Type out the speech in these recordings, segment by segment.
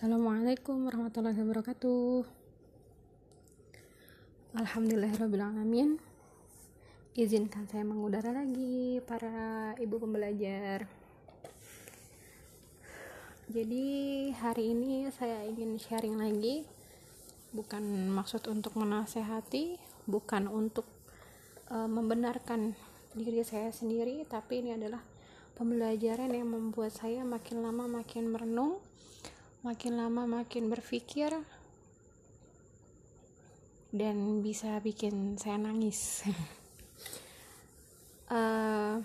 Assalamualaikum warahmatullahi wabarakatuh. Alhamdulillahirrahmanirrahim Izinkan saya mengudara lagi para ibu pembelajar. Jadi hari ini saya ingin sharing lagi. Bukan maksud untuk menasehati Bukan untuk uh, membenarkan diri saya sendiri Tapi ini adalah pembelajaran yang membuat saya makin lama makin merenung makin lama makin berpikir dan bisa bikin saya nangis. Uh,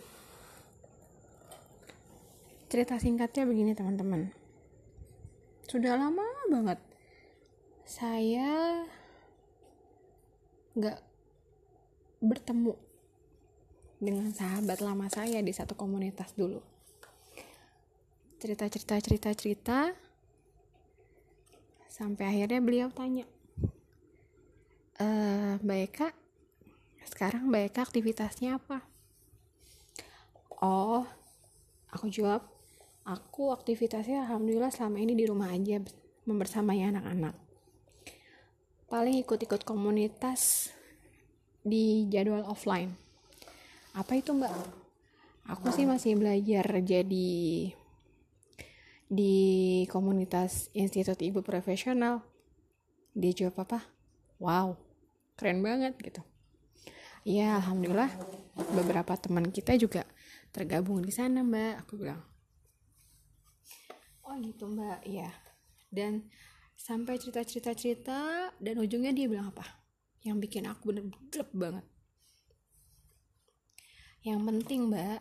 cerita singkatnya begini teman-teman. Sudah lama banget saya nggak bertemu dengan sahabat lama saya di satu komunitas dulu. Cerita cerita cerita cerita sampai akhirnya beliau tanya e, Mbak Eka sekarang Mbak Eka aktivitasnya apa? Oh aku jawab aku aktivitasnya alhamdulillah selama ini di rumah aja membersamai anak-anak. Paling ikut-ikut komunitas di jadwal offline. Apa itu mbak? Aku sih masih belajar jadi di komunitas Institut Ibu Profesional. Dia jawab apa wow keren banget gitu. Ya alhamdulillah beberapa teman kita juga tergabung di sana mbak aku bilang. Oh gitu mbak ya dan sampai cerita cerita dan ujungnya dia bilang apa? Yang bikin aku bener-bener banget. Yang penting mbak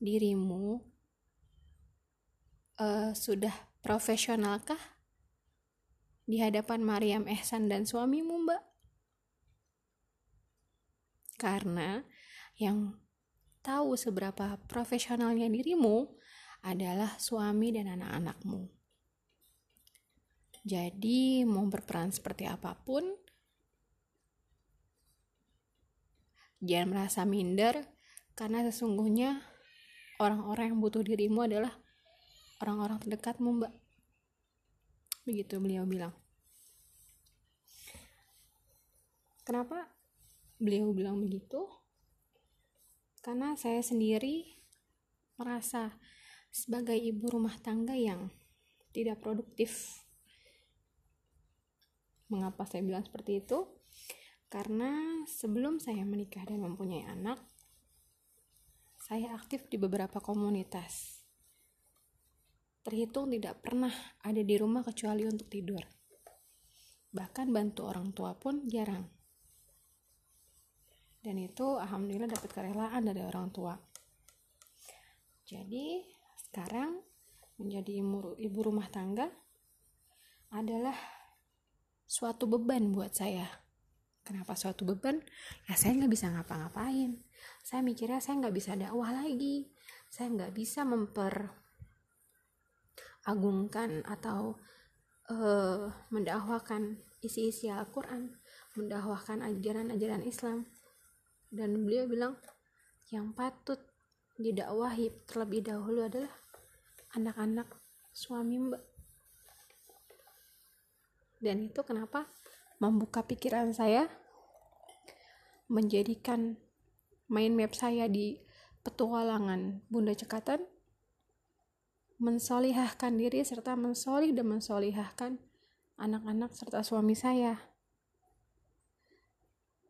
dirimu uh, sudah profesionalkah di hadapan Maryam Ehsan dan suamimu, Mbak? Karena yang tahu seberapa profesionalnya dirimu adalah suami dan anak-anakmu. Jadi, mau berperan seperti apa pun, jangan merasa minder karena sesungguhnya orang-orang yang butuh dirimu adalah orang-orang terdekatmu mbak begitu beliau bilang. Kenapa beliau bilang begitu? Karena saya sendiri merasa sebagai ibu rumah tangga yang tidak produktif. Mengapa saya bilang seperti itu? Karena sebelum saya menikah dan mempunyai anak saya aktif di beberapa komunitas terhitung tidak pernah ada di rumah kecuali untuk tidur. Bahkan bantu orang tua pun jarang. Dan itu alhamdulillah dapat kerelaan dari orang tua. Jadi sekarang menjadi ibu rumah tangga adalah suatu beban buat saya. Kenapa suatu beban? Ya saya nggak bisa ngapa-ngapain. Saya mikirnya saya nggak bisa dakwah lagi. Saya nggak bisa memper agungkan atau uh, mendakwakan isi-isi Al-Quran mendakwakan ajaran-ajaran Islam. Dan beliau bilang yang patut didakwahi terlebih dahulu adalah anak-anak suami mbak. Dan itu kenapa membuka pikiran saya menjadikan main map saya di petualangan Bunda Cekatan mensolihahkan diri serta mensolih dan mensolihahkan anak-anak serta suami saya.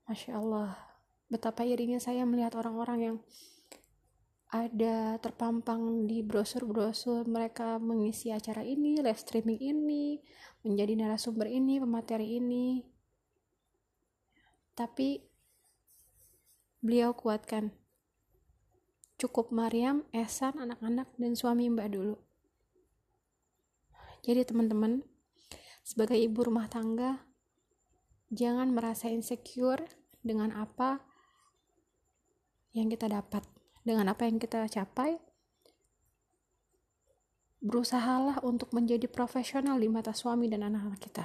Masya Allah, betapa irinya saya melihat orang-orang yang ada terpampang di brosur-brosur mereka mengisi acara ini, live streaming ini, menjadi narasumber ini, pemateri ini. Tapi beliau kuatkan cukup Mariam, Esan, anak-anak, dan suami mbak dulu. Jadi teman-teman, sebagai ibu rumah tangga, jangan merasa insecure dengan apa yang kita dapat, dengan apa yang kita capai. Berusahalah untuk menjadi profesional di mata suami dan anak-anak kita.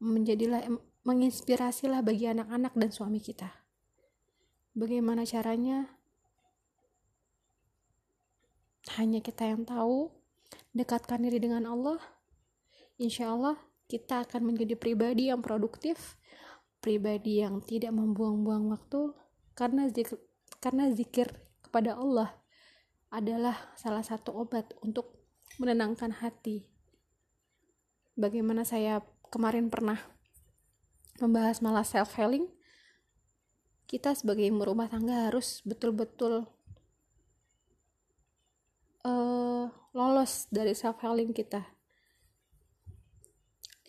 Menjadilah menginspirasilah bagi anak-anak dan suami kita Bagaimana caranya? Hanya kita yang tahu, dekatkan diri dengan Allah insya Allah kita akan menjadi pribadi yang produktif pribadi yang tidak membuang-buang waktu karena zikir, karena zikir kepada Allah adalah salah satu obat untuk menenangkan hati bagaimana saya kemarin pernah membahas malah self healing kita sebagai ibu rumah tangga harus betul-betul uh, lolos dari self healing kita.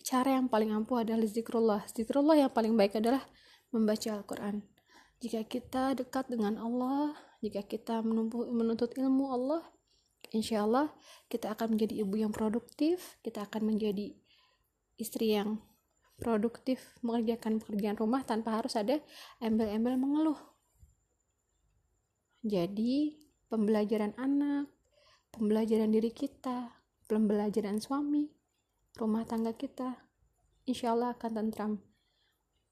Cara yang paling ampuh adalah zikrullah. Zikrullah yang paling baik adalah membaca Al-Quran. Jika kita dekat dengan Allah jika kita menuntut ilmu Allah insya Allah kita akan menjadi ibu yang produktif kita akan menjadi istri yang produktif mengerjakan pekerjaan rumah tanpa harus ada embel-embel mengeluh. Jadi, pembelajaran anak, pembelajaran diri kita, pembelajaran suami, rumah tangga kita, insya Allah akan tentram.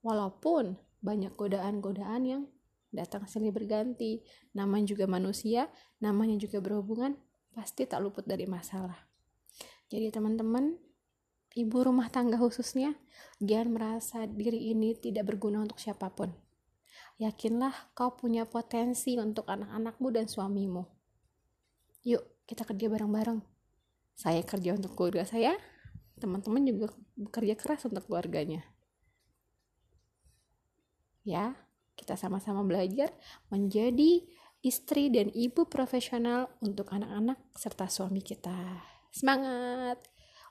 Walaupun banyak godaan-godaan yang datang silih berganti, namanya juga manusia, namanya juga berhubungan, pasti tak luput dari masalah. Jadi teman-teman, ibu rumah tangga khususnya, jangan merasa diri ini tidak berguna untuk siapa pun. Yakinlah kau punya potensi untuk anak-anakmu dan suamimu. Yuk, kita kerja bareng-bareng. Saya kerja untuk keluarga saya, teman-teman juga bekerja keras untuk keluarganya. Ya, kita sama-sama belajar menjadi istri dan ibu profesional untuk anak-anak serta suami kita. Semangat!